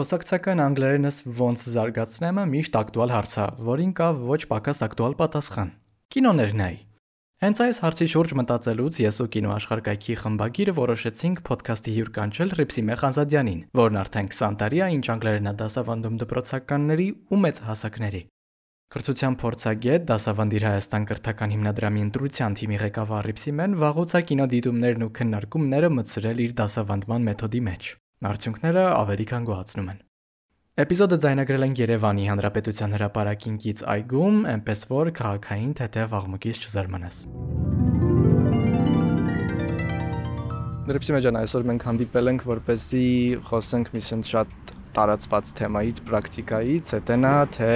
Խոսակցական անգլերենս ոնց զարգացնեմը միշտ ակտուալ հարց է, որին կա ոչ պակաս ակտուալ պատասխան։ Կինոներ նայ։ Հենց այս հարցի շուրջ մտածելուց ես ու կինոաշխարհակայքի խմբագիրը որոշեցինք ոդքասթի հյուր կանչել Ռիփսիմե Խանզադյանին, որն արդեն 20 տարի է ինչ անգլերենա դասավանդում դպրոցականների ու մեծ հասակների։ Կրթության փորձագետ դասավանդիր Հայաստան կրթական հիմնադրամի ընտրության թիմի ղեկավար Ռիփսիմեն վաղուց է կինոդիտումներն ու քննարկումները մտցրել իր դասավանդման մեթոդի մեջ։ Արդյունքները ավելի քան գոհացնում են։ Էպիզոդը ձայնագրել են Երևանի Հանրապետության հրապարակինքից այգում, այնպես որ քաղաքային թեթև աղմուկից չզարմանաս։ Դրպսի մեջ այսօր մենք հանդիպել ենք, որպեսզի խոսենք մի sense շատ տարածված թեմայից, պրակտիկայից, հետենա թե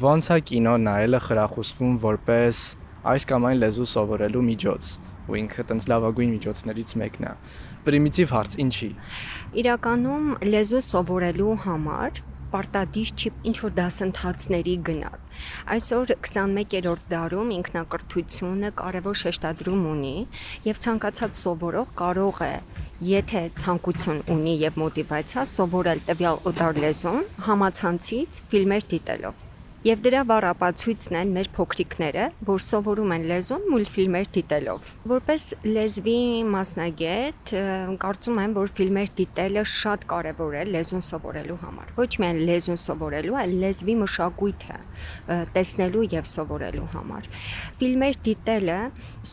ոնց է կինո նայելը խրախուսվում որպես այս կամ այն լեզու սովորելու միջոց ու ինքը տենց լավագույն միջոցներից մեկն է։ Պրիմիտիվ հարց, ինչի։ Իրականում լեզու սովորելու համար պարտադիր չի ինչ որ դասընթացների գնալ։ Այսօր 21-րդ դարում ինքնակրթությունը կարևոր շեշտադրում ունի եւ ցանկացած սովորող կարող է եթե ցանկություն ունի եւ մոտիվացիա սովորել տվյալ օտար լեզուն համացանցից ֆիլմեր դիտելով Եվ դրա վառ ապացույցն են մեր փոքրիկները, որ սովորում են լեզուն մուլտֆիլմեր դիտելով։ Որպես լեզվի մասնագետ, կարծում եմ, որ ֆիլմեր դիտելը շատ կարևոր է լեզուն սովորելու համար։ Ոչ միայն լեզուն սովորելու, այլ լեզվի մշակույթը տեսնելու եւ սովորելու համար։ Ֆիլմեր դիտելը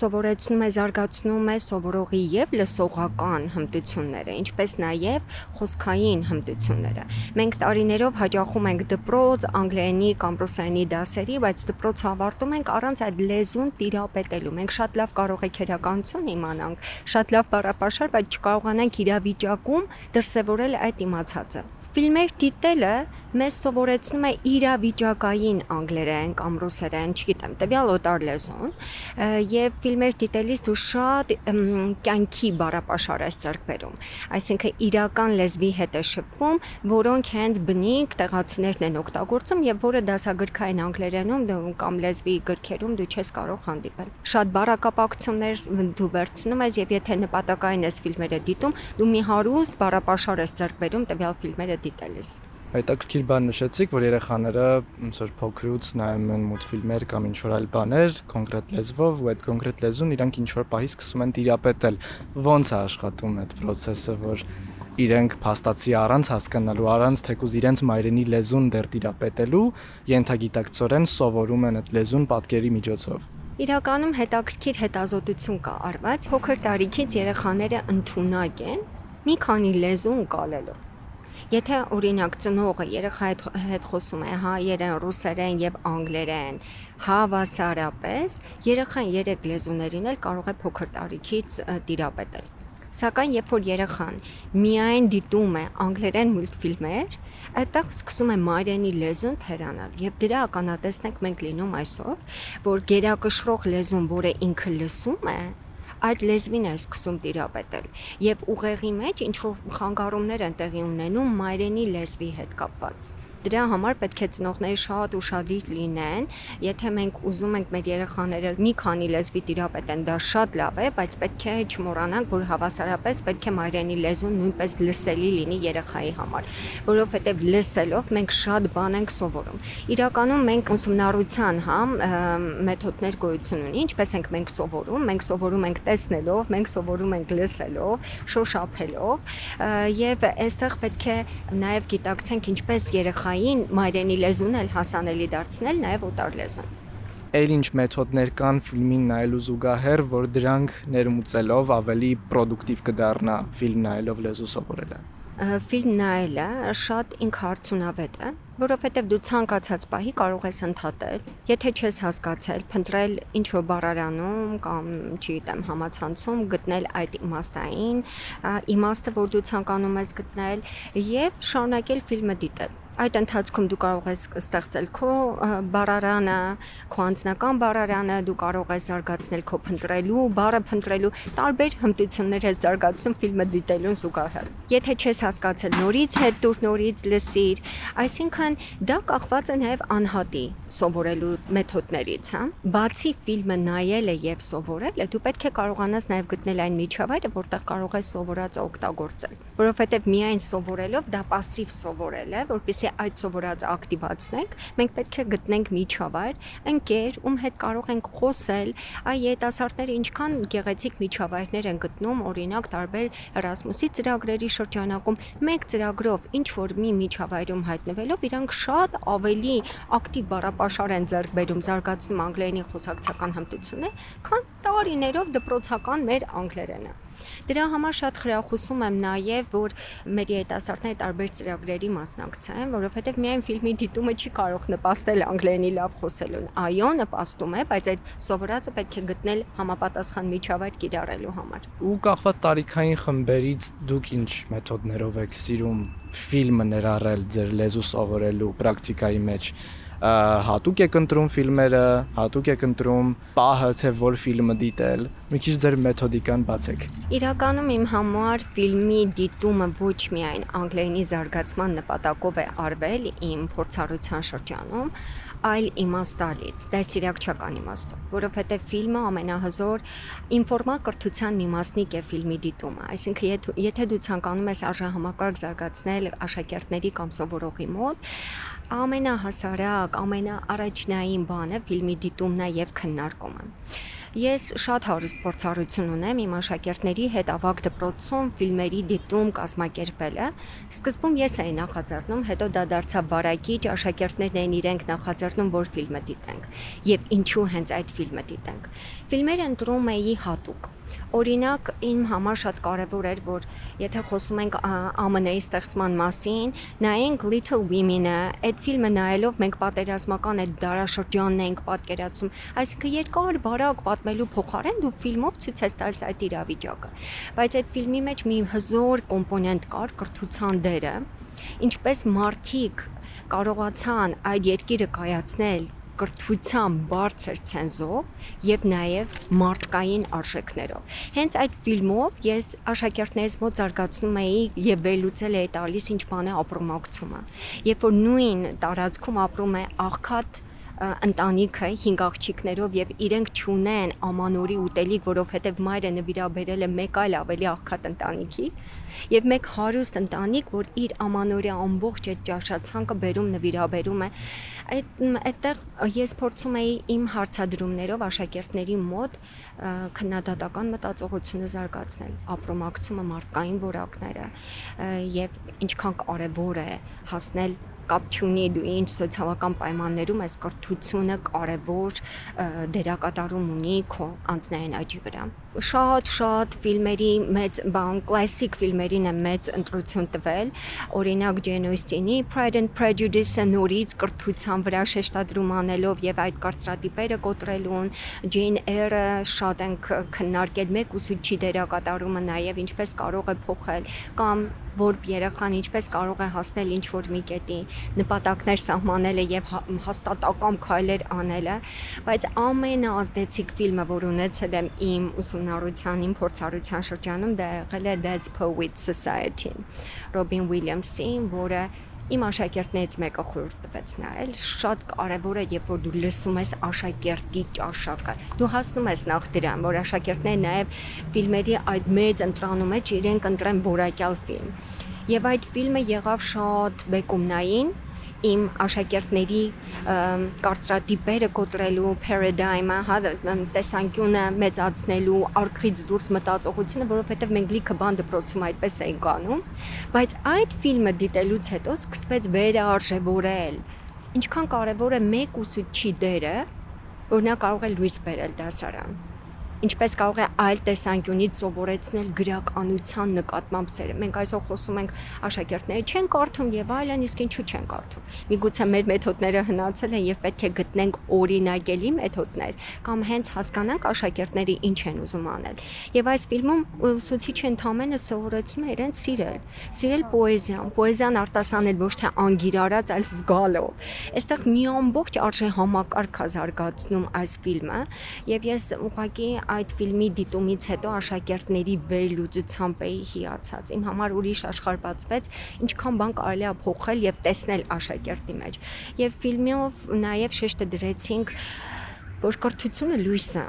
սովորեցնում է, զարգացնում է սովորողի եւ լսողական հմտությունները, ինչպես նաեւ խոսքային հմտությունները։ Մենք տարիներով հաջողում ենք դպրոց, անգլերենի կամ ռուսերենի դասերի, բայց դպրոց ավարտում ենք առանց այդ լեզուն տիրապետելու։ Մենք շատ լավ կարող ենք քերականություն իմանանք, շատ լավ բառապաշար, բայց չկարողանանք իրավիճակում դրսևորել այդ իմացածը։ Ֆիլմեր դիտելը մեզ սովորեցնում է իրավիճակային անգլերեն կամ ռուսերեն, չգիտեմ, տվյալ օտար լեզուն, եւ ֆիլմեր դիտելիս դու շատ կյանքի բառապաշար ես բերում։ Այսինքն իրական լեզվի հետ է շփվում, որոնք հենց բնիկ տեղացիներն են օգտագործում եւ որը դասագրքային անգլերենում կամ լեզվի գրքերում դու չես կարող հանդիպել։ Շատ բառակապակցություններ դու վերցնում ես եւ եթե նպատակային ես ֆիլմերը դիտում, դու մի հարուստ բառապաշար ես բերում տվյալ ֆիլմերը դիտելիս։ Հետաքրքիր բան նշեցիք, որ երեխաները ոնց որ փոքրուց նայում են մուլտֆիլմեր կամ ինչ որ այլ բաներ կոնկրետ լեզվով, ու այդ կոնկրետ լեզուն իրանք ինչ որ պահի սկսում են տիրապետել։ Ոնց է աշխատում այդ process-ը, որ իրենք փաստացի առանց հասկանալու, առանց թեկուզ իրենց մայրենի լեզուն դեռ տիրապետելու, ենթագիտակցորեն սովորում են այդ լեզուն պատկերի միջոցով։ Իրականում հետաքրքիր հետազոտություն կա արված, փոքր տարիքից երեխաները ընդունակ են մի քանի լեզու ընկալելով Եթե օրինակ ծնողը երեխայի հետ, խոսում է հայերեն, ռուսերեն եւ անգլերեն, հավասարապես երեխան երեք լեզուներին էլ կարող է փոքր տարիքից տիրապետել։ Սակայն երբ որ երեխան միայն դիտում է անգլերեն մուլտֆիլմեր, այդտեղ սկսում է մայրենի լեզուն թերանալ եւ դրա ականատեսն ենք մենք լինում այսօր, որ գերակշռող լեզուն, որը ինքը լսում է, այդ լեզվին է սկսում տիրապետել եւ ուղեղի մեջ ինչ որ խանգարումներ են տեղի ունենում մայրենի լեզվի հետ կապված Դրա համար պետք է ծնողները շատ ուշադիր լինեն, եթե մենք ուզում ենք մեր երեխաները մի քանի լեզվի տիրապետեն, դա շատ լավ է, բայց պետք է չմոռանանք, որ հավասարապես պետք է մայրենի լեզուն նույնպես լսելի լինի երեխայի համար, որովհետև լսելով մենք շատ բան ենք սովորում։ Իրականում մենք ուսումնառության հա մեթոդներ գոյություն ունի, ինչպես ենք մենք սովորում, մենք սովորում ենք տեսնելով, մենք սովորում ենք լսելով, շոշափելով, եւ այստեղ պետք է նաեւ գիտակցենք ինչպես երեխա երեխային մայրենի լեզուն էլ հասանելի դարձնել նաև օտար լեզուն այլ ինչ մեթոդներ կան ֆիլմին նայելու զուգահեռ, որ դրանք ներմուծելով ավելի պրոդուկտիվ կդառնա ֆիլմ նայելով լեզու սովորելը ֆիլմ նայելը շատ ինքհարցունավետ է, որովհետև դու ցանկացած պահի կարող ես ընդհատել, եթե չես հասկացել, փնտրել ինչ որ բառարանում կամ, չգիտեմ, համացանցում գտնել այդ իմաստային իմաստը, որ դու ցանկանում ես գտնել եւ շարունակել ֆիլմը դիտել Այդ ընթացքում դու կարող ես ստեղծել քո բառարանը, քո անձնական բառարանը, դու կարող ես զարգացնել քո փնտրելու, բառը փնտրելու, տարբեր հմտություններ ես զարգացնում ֆիլմը դիտելուն զուգահեռ։ Եթե չես հասկացել նորից հետ դուր նորից լսիր, այսինքն դա կախված է նաև անհատի սովորելու մեթոդներից, հա։ Բացի ֆիլմը նայելը եւ սովորելը, դու պետք է կարողանաս նաև գտնել այն միջավայրը, որտեղ կարող ես սովորածը օգտագործել, որովհետեւ միայն սովորելով դա пассив սովորել է, որpեսզի այդ սովորածը ակտիվացնենք, մենք պետք է գտնենք միջավայր, ընկեր, ում հետ կարող ենք խոսել, այ երիտասարդները ինչքան գեղեցիկ միջավայրներ են գտնում, օրինակ տարբեր Erasmus-ի ծրագրերի շրջանակում, մեկ ծրագրով ինչ որ մի միջավայրում հայտնվելով իրանք շատ ավելի ակտիվ բառապաշար են ձեռք բերում զարգացնում անգլերենի խոսակցական հմտությունները, քան տարիներով դպրոցական մեր անգլերենը։ Դրա համար շատ խրախուսում եմ նաև, որ մեր երիտասարդները տարբեր ծրագրերի մասնակցեն, որովհետև միայն ֆիլմի դիտումը չի կարող նպաստել անգլերենի լավ խոսելուն։ Այո, նպաստում է, բայց այդ սովորածը պետք է գտնել համապատասխան միջավայր կիրառելու համար։ Ու կախված տարիքային խմբերից դուք ինչ մեթոդներով եք սիրում ֆիլմը ներառել ձեր լեզու սովորելու պրակտիկայի մեջ հատուկ եք ընտրում ֆիլմերը, հատուկ եք ընտրում պահը, թե որ ֆիլմը դիտել։ Մի քիչ ձեր մեթոդիկան բացեք։ Իրականում իմ համար ֆիլմի դիտումը ոչ միայն անգլերենի զարգացման նպատակով է արվել իմ փորձառության շրջանում, այլ իմաստալից, դաստիարակչական իմաստով, որովհետև ֆիլմը ամենահզոր ինֆորմալ կրթության մի մասնիկ է ֆիլմի դիտումը։ Այսինքն եթե եթե դու ցանկանում ես արժանհամակարգ զարգացնել աշակերտների կամ սովորողի մոտ, ամենահասարակ, ամենաառաջնային բանը ֆիլմի դիտումն է եւ քննարկումը։ Ես շատ հարուստ փորձառություն ունեմ իմ աշակերտների հետ ավակ դպրոցում ֆիլմերի դիտում կազմակերպելը։ Սկզբում ես էի նախաձեռնում, հետո դա դարձավ բարակիչ, աշակերտներն էին իրենք նախաձեռնում, որ ֆիլմը դիտենք եւ ինչու հենց այդ ֆիլմը դիտենք։ Ֆիլմերը ընտրում էի հատուկ Օրինակ, իմ համար շատ կարևոր էր, որ եթե խոսում ենք ԱՄՆ-ի ստեղծման մասին, նայենք Little Women-ը, այդ ֆիլմը նայելով մենք պատերազմական այդ դարաշրջանն ենք պատկերացում, այսինքն երկար բարակ պատմելու փոխարեն դու ֆիլմով ցույց ես տալիս այդ իրավիճակը։ Բայց այդ ֆիլմի մեջ մի հզոր կոմպոնենտ կար կրթության դերը, ինչպես մարդիկ կարողացան այդ երկիրը կայացնել կրթության բարձր ցենզով եւ նաեւ մարդկային արժեքներով։ Հենց այդ ֆիլմով ես աշակերտներիս մոտ զարգացնում էի եւ վերլուծել էի տալիս ինչ բան է ապրոմակցումը։ Երբ որ նույն տարածքում ապրում է աղքատ ընտանիքը 5 աղջիկներով եւ իրենք ճունեն ամանորի ուտելիք, որովհետեւ մայրը նվիրաբերել է մեկ այլ ավելի աղքատ ընտանիքի եւ մեկ հարուստ ընտանիք, որ իր ամանորի ամբողջ այդ ճաշացանկը բերում նվիրաբերում է այդ այդտեղ ես փորձում էի իմ հարցադրումներով աշակերտների մոտ քննադատական մտածողությունը զարգացնել, ապրոմակցումը մարդկային որակները եւ ինչքան կարեւոր է հասնել կապ չունի դու ինչ սոցիալական պայմաններում ես կրթությունը կարևոր դերակատարում ունի քո անձնային աճի վրա շատ-շատ ֆիլմերի մեծ բան կլասիկ ֆիլմերին է մեծ ընտրություն տվել օրինակ Jane Austen-ի Pride and Prejudice-ը նորից կրթության վրա շեշտադրում անելով եւ այդ կարծրատիպերը կոտրելուն Jane Eyre-ը շատ են քննարկել մեկ ուսուցչի դերակատարումը նաեւ ինչպես կարող է փոխել կամ որ երեխան ինչպես կարող է հասնել ինչ որ մի կետի նպատակներ սահմանելը եւ հա, հաստատակամ քայլեր անելը բայց ամենաազդեցիկ ֆիլմը որ ունեցել եմ իմ ուսումնառության իմ փորձառության շրջանում դա եղել է Dead Poets Society Ռոբին Ուիլյամսին որը իմ աշակերտներից մեկը խորհուրդ տվեց նայել շատ կարևոր է երբ որ դու լսում ես աշակերտի ճաշակը դու հասնում ես նախ դրան որ աշակերտները նաև ֆիլմերի այդ մեծ ընտրանում մեջ իրենք ընտրեն որակյալ ֆիլմ եւ այդ ֆիլմը եղավ շատ բեկումնային իմ աշակերտների կարծրատիպերը կոտրելու paradigm-ը, հա, տեսանկյունը մեծացնելու, արքրից դուրս մտածողությունը, որովհետև մենք լիքը բան դպրոցում այդպես էինք անում, բայց այդ ֆիլմը դիտելուց հետո սկսվեց վերարժևորել ինչքան կարևոր է մեկ ուսուցչի դերը, որ նա կարող է լույս բերել դասարան ինչպես կարող է այլ տեսանկյունից սովորեցնել գրականության նկատմամբ սերը։ Մենք այսօր խոսում ենք աշակերտները չեն կարդում եւ այլն, իսկ ինչու չեն կարդում։ Միգուցե մեր մեթոդները հնացել են եւ պետք է գտնենք օրինակելի մեթոդներ կամ հենց հասկանանք աշակերտների ինչ են ուզում անել։ Եվ այս ֆիլմում ուսուցիչը ընդամենը սովորեցնում է իրեն սիրել, սիրել պոեզիան, պոեզիան արտասանել ոչ թե անգիրարած, այլ զգալով։ Այստեղ մի ամբողջ արժե համակարգ է զարգացնում այս ֆիլմը եւ ես ուղղակի այդ ֆիլմի դիտումից հետո աշակերտների վերլուծությամբ էի հիացած։ Իմ համար ուրիշ աշխարհ բացվեց, ինչքան բան կարելի է փոխել եւ տեսնել աշակերտի մեջ։ Եվ ֆիլմով նաեւ շեշտը դրեցինք, որ կրթությունը լույս է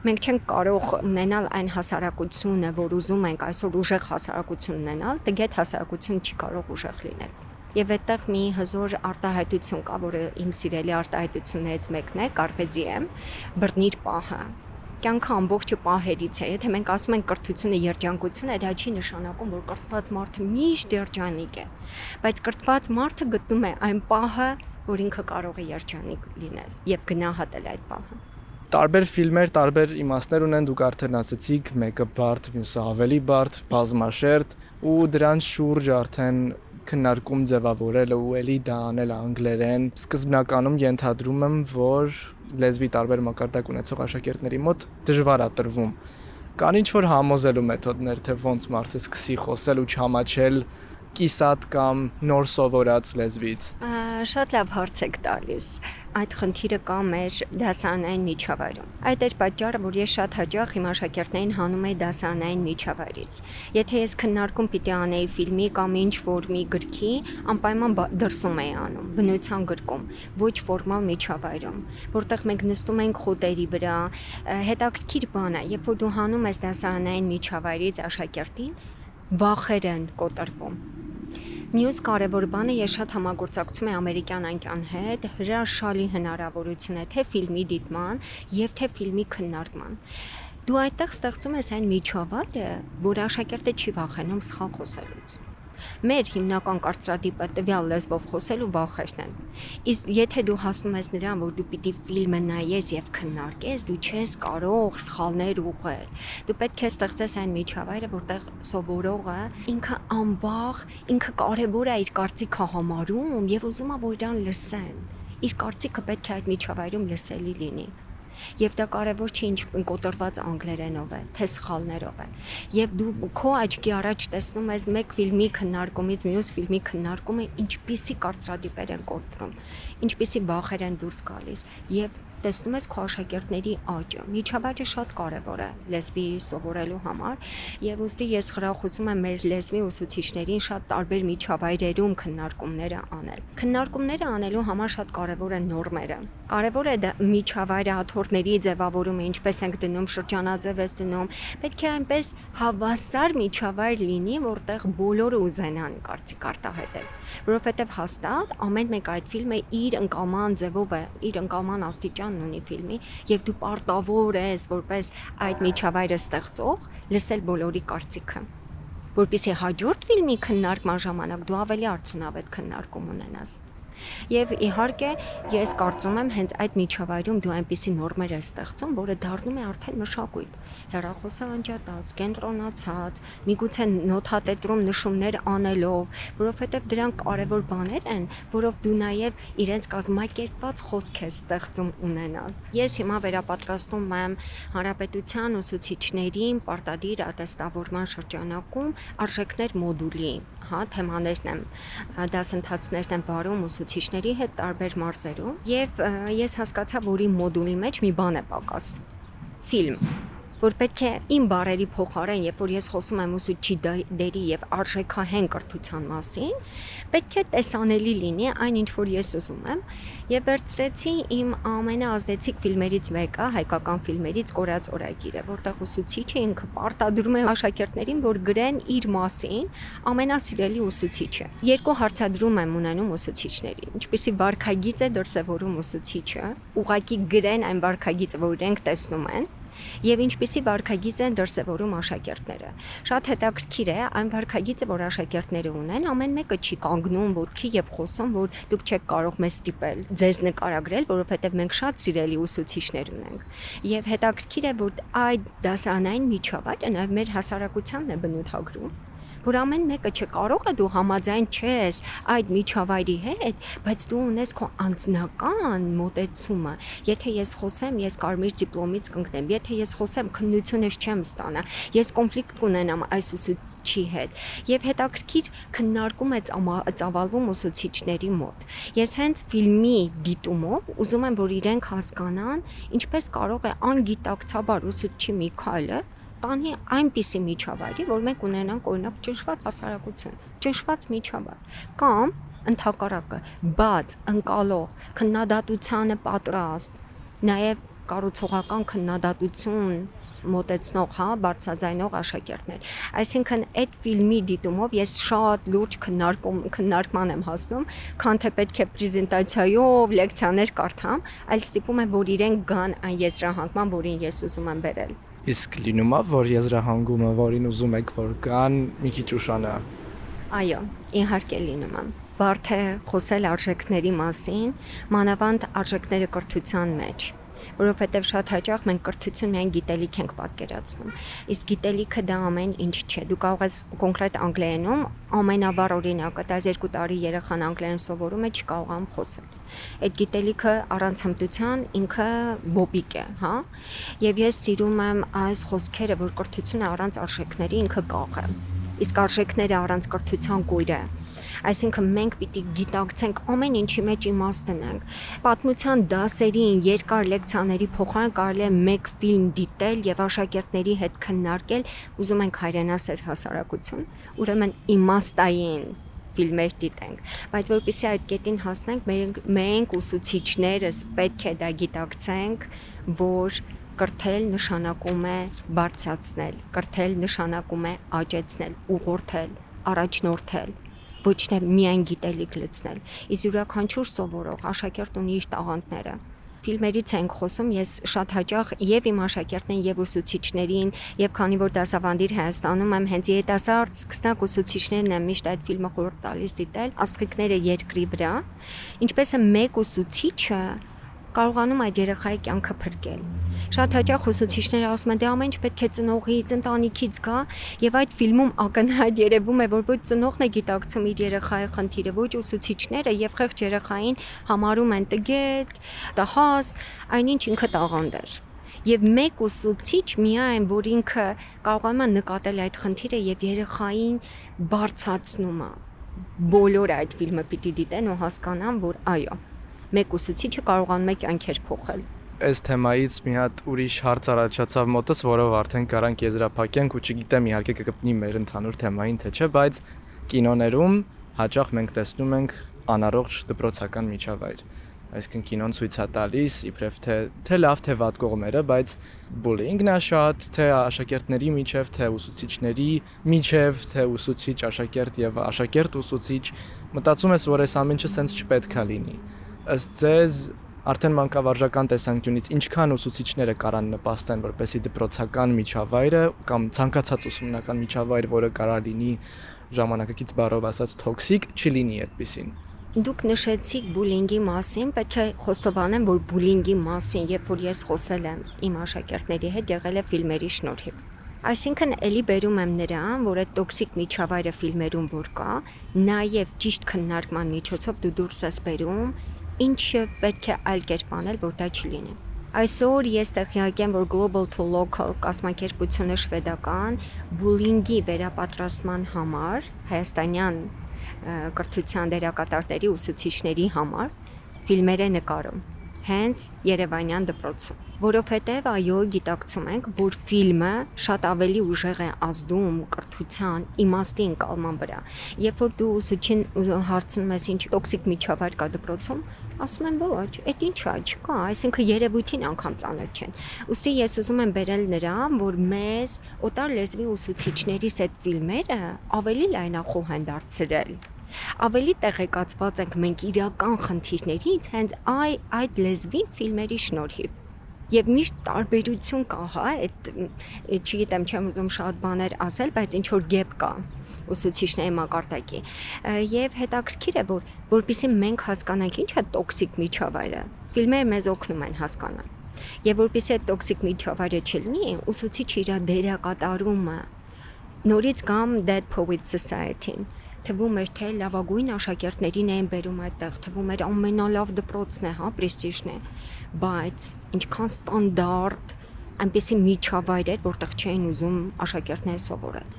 մենք չենք կարող ունենալ այն հասարակությունը, որ ուզում ենք այսօր ուժեղ հասարակություն ունենալ, դգետ հասարակություն չի կարող ուժեղ լինել։ Եվ այդտեղ մի հզոր արտահայտություն կա, որը իմ սիրելի արտահայտություններից մեկն է, Carpe Diem, բռնիր պահը կյանքը ամբողջը պահերից է։ Եթե մենք ասում ենք կրթությունը երջանկություն է, դա չի նշանակում, որ կրթված մարդը միշտ երջանիկ է, բայց կրթված մարդը գտնում է այն պահը, որ ինքը կարող է երջանիկ լինել եւ գնահատել այդ պահը տարբեր ֆիլմեր տարբեր իմաստներ ունեն, դուք արդեն ասացիք, մեկը բարդ, մյուսը ավելի բարդ, բազմաշերտ ու դրանց շուրջ արդեն քննարկում ձևավորելը ու էլի դա անել անգլերեն սկզբնականում ենթադրում եմ որ լեզվի տարբեր մակարդակ ունեցող աշակերտների մոտ դժվար է տրվում կան ինչ որ համոզելու մեթոդներ թե ոնց մարդը սկսի խոսել ու չհամաչել կիսատ կամ նոր սովորած լեզվից։ Շատ լավ հարց եք տալիս այդ խնդիրը կա մեր դասարանային միջավայրում։ Այդ էր պատճառը, որ ես շատ հաճախ իմ աշակերտներին հանում եի դասարանային միջավայրից։ Եթե ես քննարկում պիտի անեի ֆիլմի կամ ինչ որ մի գրքի, անպայման դրսում էի անում, բնության գրկում, ոչ ֆորմալ միջավայրում, որտեղ մենք նստում ենք խոտերի վրա, հետաքրքիր բան է, երբ որ դու հանում ես դասարանային միջավայրից աշակերտին, վախեր են կոտրվում Մյուս կարևոր բանը ես շատ համագործակցում եմ ամերիկյան անկյան հետ, հրաշալի հնարավորություն է թե ֆիլմի դիտման եւ թե ֆիլմի քննարկման։ Դու այդտեղ ստեղծում ես այն միջավայրը, որ աշակերտը չի վախենում սխալ խոսելուց Մեր հիմնական կարծրատիպը տվյալ լեզվով խոսելու վախերն են։ Իսկ եթե դու հասնում ես նրան, որ դու պիտի ֆիլմը նայես եւ քննարկես, դու չես կարող սխալներ ուղղել։ Դու պետք է ստեղծես այն միջավայրը, որտեղ սովորողը ինքը անվախ, ինքը կարևոր է իր կարծիքը համարում եւ ուզում է որ իրան լսեն։ Իր կարծիքը պետք է այդ միջավայրում լսելի լինի եւ դա կարեւոր չի ինչ կոտրված անգլերենով է, թե սխալներով է։ Եվ դու քո աչքի առաջ տեսնում ես մեկ ֆիլմի քննարկումից մյուս ֆիլմի քննարկումը ինչպիսի կարծրատիպեր են կոտրում, ինչպիսի բախեր են դուրս գալիս եւ տեսնում ես քո աշակերտների աճը։ Միջավայրը շատ կարևոր է լեզվի սովորելու համար եւ ուստի ես խրախուսում եմ մեր լեզվի ուսուցիչներին շատ տարբեր միջավայրերում քննարկումները անել։ Քննարկումները անելու համար շատ կարևոր են նորմերը։ Կարևոր է միջավայրը աթոռների ձևավորումը, ինչպես ենք դնում շրջանաձև ես դնում, պետք է այնպես հավասար միջավայր լինի, որտեղ բոլորը ուզենան կարծիք արտահայտել, որովհետեւ հաստատ ամեն մեկ այդ ֆիլմը իր ընկալման ձևով է, իր ընկալման աստիճան բանն ունի ֆիլմի եւ դու պարտավոր ես որպես այդ միջավայրը ստեղծող լսել բոլորի կարծիքը որpիսի հաջորդ ֆիլմի քննարկման ժամանակ դու ավելի արդյունավետ քննարկում ունենաս Եվ իհարկե, ես կարծում եմ հենց այդ միջավայրում դու այնպիսի նորմեր ես ստեղծում, որը դառնում է արդեն մշակույթ։ Հերախոսը անջատած, կենտրոնացած, միգուցե նոթատետրում նշումներ անելով, որովհետև դրանք կարևոր բաներ են, որով դու նաև իրենց կազմակերպված խոսք ես ստեղծում ունենալ։ Ես հիմա վերապատրաստում եմ հանրապետության ուսուցիչներին պարտադիր ատեստավորման շրջանակում արժեքներ մոդուլի հա, թեմաներն եմ, դասընթացներն եմ վարում ուսուցիչների հետ տարբեր մարզերում եւ ես հասկացա, որ իմ մոդուլի մեջ մի բան է պակաս։ Ֆիլմ որ պետք է իմ բարերի փոխարեն, երբ որ ես խոսում եմ ուսուցչի դերի եւ արժեքահեն կրթության մասին, պետք է տեսանելի լինի այն ինչ որ ես ուզում եմ եւ վերցրեցի իմ ամենաազդեցիկ ֆիլմերից մեկը, հայկական ֆիլմերից Կորած օրագիրը, որտեղ ուսուցիչը ինքը պարտադրում է աշակերտներին, որ գրեն իր մասին ամենասիրելի ուսուցիչը։ Երկու հարցադրում եմ ունենում ուսուցիչներին, ինչպեսի վարքագիծ է դրսևորում ուսուցիչը, ուղակի գրեն այն վարքագիծը, որ իրենք տեսնում են եւ ինչպիսի վարքագիծ են դրսեւորում աշակերտները։ Շատ հետաքրքիր է այն վարքագիծը, որ աշակերտները ունեն, ամեն մեկը չի կանգնում ոտքի եւ խոսում, որ դուք չեք կարող մեզ ստիպել, ձեզ նկարագրել, որովհետեւ մենք շատ սիրելի ուսուցիչներ ունենք։ Եվ հետաքրքիր է, որ այդ դասարանային միջավայրը նաեւ մեր հասարակությանն է բնութագրում որ ամեն մեկը չկարող է դու համաձայն չես այդ միջավայրի հետ, բայց դու ունես քո անձնական մոտեցումը։ Եթե ես խոսեմ, ես կարմիր դիպլոմից կընկնեմ, եթե ես խոսեմ, քննությունից չեմ ստանա։ Ես կոնֆլիկտ կունենամ այս ուսուցչի հետ։ Եվ հետաքրքիր քննարկում է ծավալվում ուսուցիչների մոտ։ Ես հենց ֆիլմի դիտումով ուզում եմ, որ իրենք հասկանան, ինչպես կարող է անգիտակցաբար ուսուցչի Միքայելը տանի այնպիսի միջավայրի, որ մենք ունենանք օրինակ ճնշված հասարակություն, ճնշված միջավայր կամ ընդհակառակը բաց, ընկալող, քննադատությանը պատրաստ, նաև կառուցողական քննադատություն մոտեցնող, հա, բարձրաձայնող աշակերտներ։ Այսինքն այդ ֆիլմի դիտումով ես շատ լուրջ քննարկում քննարկման եմ հասնում, քան թե պետք է պրեզենտացիայով լեկցիաներ կարդամ, այլ ստիպում եմ, որ իրենք գան այն եզրահանգման, որին ես ուզում եմ բերել։ Իսկ լինում է, որ եզրահանգումը, որին ուզում եք որ կան, մի քիչ ուշանա։ Այո, իհարկե լինում է բարդ է խոսել արժեքների մասին, մանավանդ արժեքները կրթության մեջ որովհետև շատ հաճախ մենք կրթություն միայն գիտելիք ենք պատկերացնում։ Իսկ գիտելիքը դա ամեն ինչ չէ։ Դու կարող ես կոնկրետ անգլերենում ամենավառ օրինակը 12 տարի երեխան անգլերեն սովորում է, չի կարողանում խոսել։ Այդ գիտելիքը առանց հմտության ինքը բոբիկ է, հա։ Եվ ես սիրում եմ այս խոսքերը, որ կրթությունը առանց արժեքների ինքը կաղ է։ Իսկ արժեքները առանց կրթության գույր է Այսինքն մենք պիտի գիտակցենք ամեն ինչի մեջ իմաստ տնենք։ Պատմության դասերին, երկար լեկցիաների փոխարեն կարելի է մեկ ֆիլմ դիտել եւ աշակերտների հետ քննարկել, ուզում ենք հայրենասեր հասարակություն, ուրեմն իմաստային ֆիլմեր դիտենք, բայց որpիսի այդ կետին հասնենք, մենք մենք ուսուցիչներս պետք է դա գիտակցենք, որ կրթել նշանակում է բարձրացնել, կրթել նշանակում է աճեցնել, ուղղորդել, առաջնորդել ոչ թե միայն գիտելիք լցնել։ Իսկ յուրաքանչյուր սովորող աշակերտ ունի իր տաղանդները ֆիլմերից ենք խոսում, ես շատ հաճախ եւ իմ աշակերտներին եւ ուսուցիչներին եւ քանի որ դասավանդիր Հայաստանում եմ հենց երիտասարդ սկսնակ ուսուցիչներն եմ միշտ այդ ֆիլմը խորհուրդ տալիս դիտել, աստղիկները երկրի վրա, ինչպես է մեկ ուսուցիչը կարողանում այդ երեխայի կյանքը փրկել։ Շատ հաճախ ուսուցիչները ասում են՝ «Դե ամեն ինչ պետք է ծնողից, ընտանիքից գա», եւ այդ ֆիլմում ակնհայտ երևում է, որ ոչ ծնողն է գիտակցում իր երեխայի խնդիրը, ոչ ուսուցիչները եւ խեղճ երեխային համարում են տգետ, տհաս, այնինչ ինքը տաղանդ էր եւ մեկ ուսուցիչ միայն որ ինքը կարողանում է նկատել այդ խնդիրը եւ երեխային բարձացնում է բոլորը այդ ֆիլմը պիտի դիտեն ու հասկանան որ այո մեկ ուսուցիչը կարողանում է կյանքեր փոխել այս թեմայից մի հատ ուրիշ հարց առաջացավ մոտս, որով արդեն կարանք եզրափակենք ու չգիտեմ իհարկե կգտնի մեր ընդհանուր թեմային թե չէ, բայց կինոներում հաճախ մենք տեսնում ենք անառողջ դպրոցական միջավայր այսինքն կինոն ցույց է տալիս իբրև թե թե լավ թե վատ կողմերը, բայց բուլինգն է շատ, թե աշակերտների միջև, թե ուսուցիչների միջև, թե ուսուցիչ աշակերտ եւ աշակերտ ուսուցիչ, մտածում ես, որ այս ամենը սենց չպետք է լինի ըստ ձեզ արդեն մանկավարժական տեսանկյունից ինչքան ուսուցիչները կարան նպաստեն, որպեսի դպրոցական միջավայրը կամ ցանկացած ուսումնական միջավայր, որը կարա լինի ժամանակակից բառով ասած տոքսիկ, չլինի այդպեսին։ Դուք նշեցիք բուլինգի մասին, պետք է խոստովանեմ, որ բուլինգի մասին, երբ որ ես խոսել եմ իմ աշակերտների հետ, եղել է ֆիլմերի շնորհիվ։ Այսինքն ելի բերում եմ նրան, որ այդ տոքսիկ միջավայրը ֆիլմերում որ կա, նաև ճիշտ քննարկման միջոցով դու դուրս ես բերում ինչը պետք է այլ կերպ անել, որ դա չլինի։ Այսօր ես տեղյակ եմ, որ Global to Local կազմակերպությունը շվեդական բուլինգի վերապատրաստման համար հայաստանյան կրթության դերակատարների ուսուցիչների համար ֆիլմեր է նկարում հենց Երևանյան դպրոցում որովհետև այո գիտակցում ենք, որ ֆիլմը շատ ավելի ուժեղ է ազդում կրթության իմաստի ընկալման վրա։ Երբ որ դու ուսուցին հարցնում ես ինչ տոքսիկ միջավայր կա դպրոցում, ասում են ոչ, այդ ինչա, չկա, այսինքն երևույթին անգամ ծանոթ չեն։ Ոստի ես ուզում եմ բերել նրան, որ մեզ օտար լեզվի ուսուցիչներիս այդ ֆիլմերը ավելի լայնախոհ են դարձրել ավելի տեղեկացված ենք մենք իրական խնդիրներից հենց այ այդ լեզվի ֆիլմերի շնորհիվ Եվ միշտ տարբերություն կա, հա, այդ չգիտեմ, չեմ ուզում շատ բաներ ասել, բայց ինչ որ գեփ կա ուսուցիչների մակարդակի։ Եվ հետաքրքիր է, որ որpիսի մենք հասկանանք ինչ է տոքսիկ միջավայրը, ֆիլմերը մեզ օգնում են հասկանալ։ Եվ որpիսի այդ տոքսիկ միջավայրը չլինի, ուսուցիչը իր դերակատարումը նորից կամ Dead Poet Society-ին թվում էր թե լավագույն աշակերտներին էին բերում այդտեղ, թվում էր ամենալավ դպրոցն է, հա, պրեստիժն է, բայց ինչքան ստանդարտ այնպեսի միջավայր էր, որտեղ չէին ուզում աշակերտները սովորել։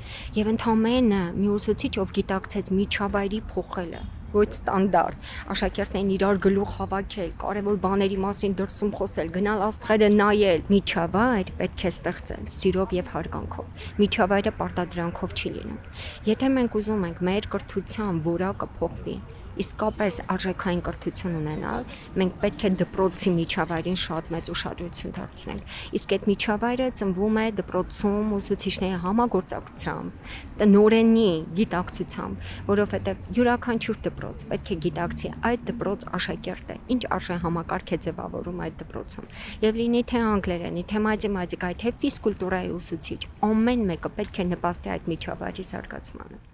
Եվ ընդամենը մի ուսուցիչ, ով գիտակցեց միջավայրի փոխելը, ոչ ստանդարտ։ Աշակերտներին իրար գլուխ հավաքել, կարևոր բաների մասին դրսում խոսել, գնալ աստղերը նայել։ Միջավայր պետք է ստեղծել սիրով եւ հարգանքով։ Միջավայրը պարտադրանքով չի լինում։ Եթե մենք ուզում ենք մեր կրթության որակը փոխվի, իսկապես արժեքային կրթություն ունենալ, մենք պետք է դպրոցի միջավայրին շատ մեծ ուշադրություն դարձնենք։ Իսկ այդ միջավայրը ծնվում է դպրոցում ուսուցիչների համագործակցությամբ, տնորենի գիտակցությամբ, որովհետև յուրաքանչյուր դպրոց պետք է գիտակցի այդ դպրոց աշակերտը, ինչ արժե համակարգ է ձևավորում այդ դպրոցում։ Եվ լինի թե անգլերենի, թե մաթեմատիկայի, թե ֆիզկուլտուրայի ուսուցիչ, ամեն մեկը պետք է նպաստի այդ միջավայրի զարգացմանը։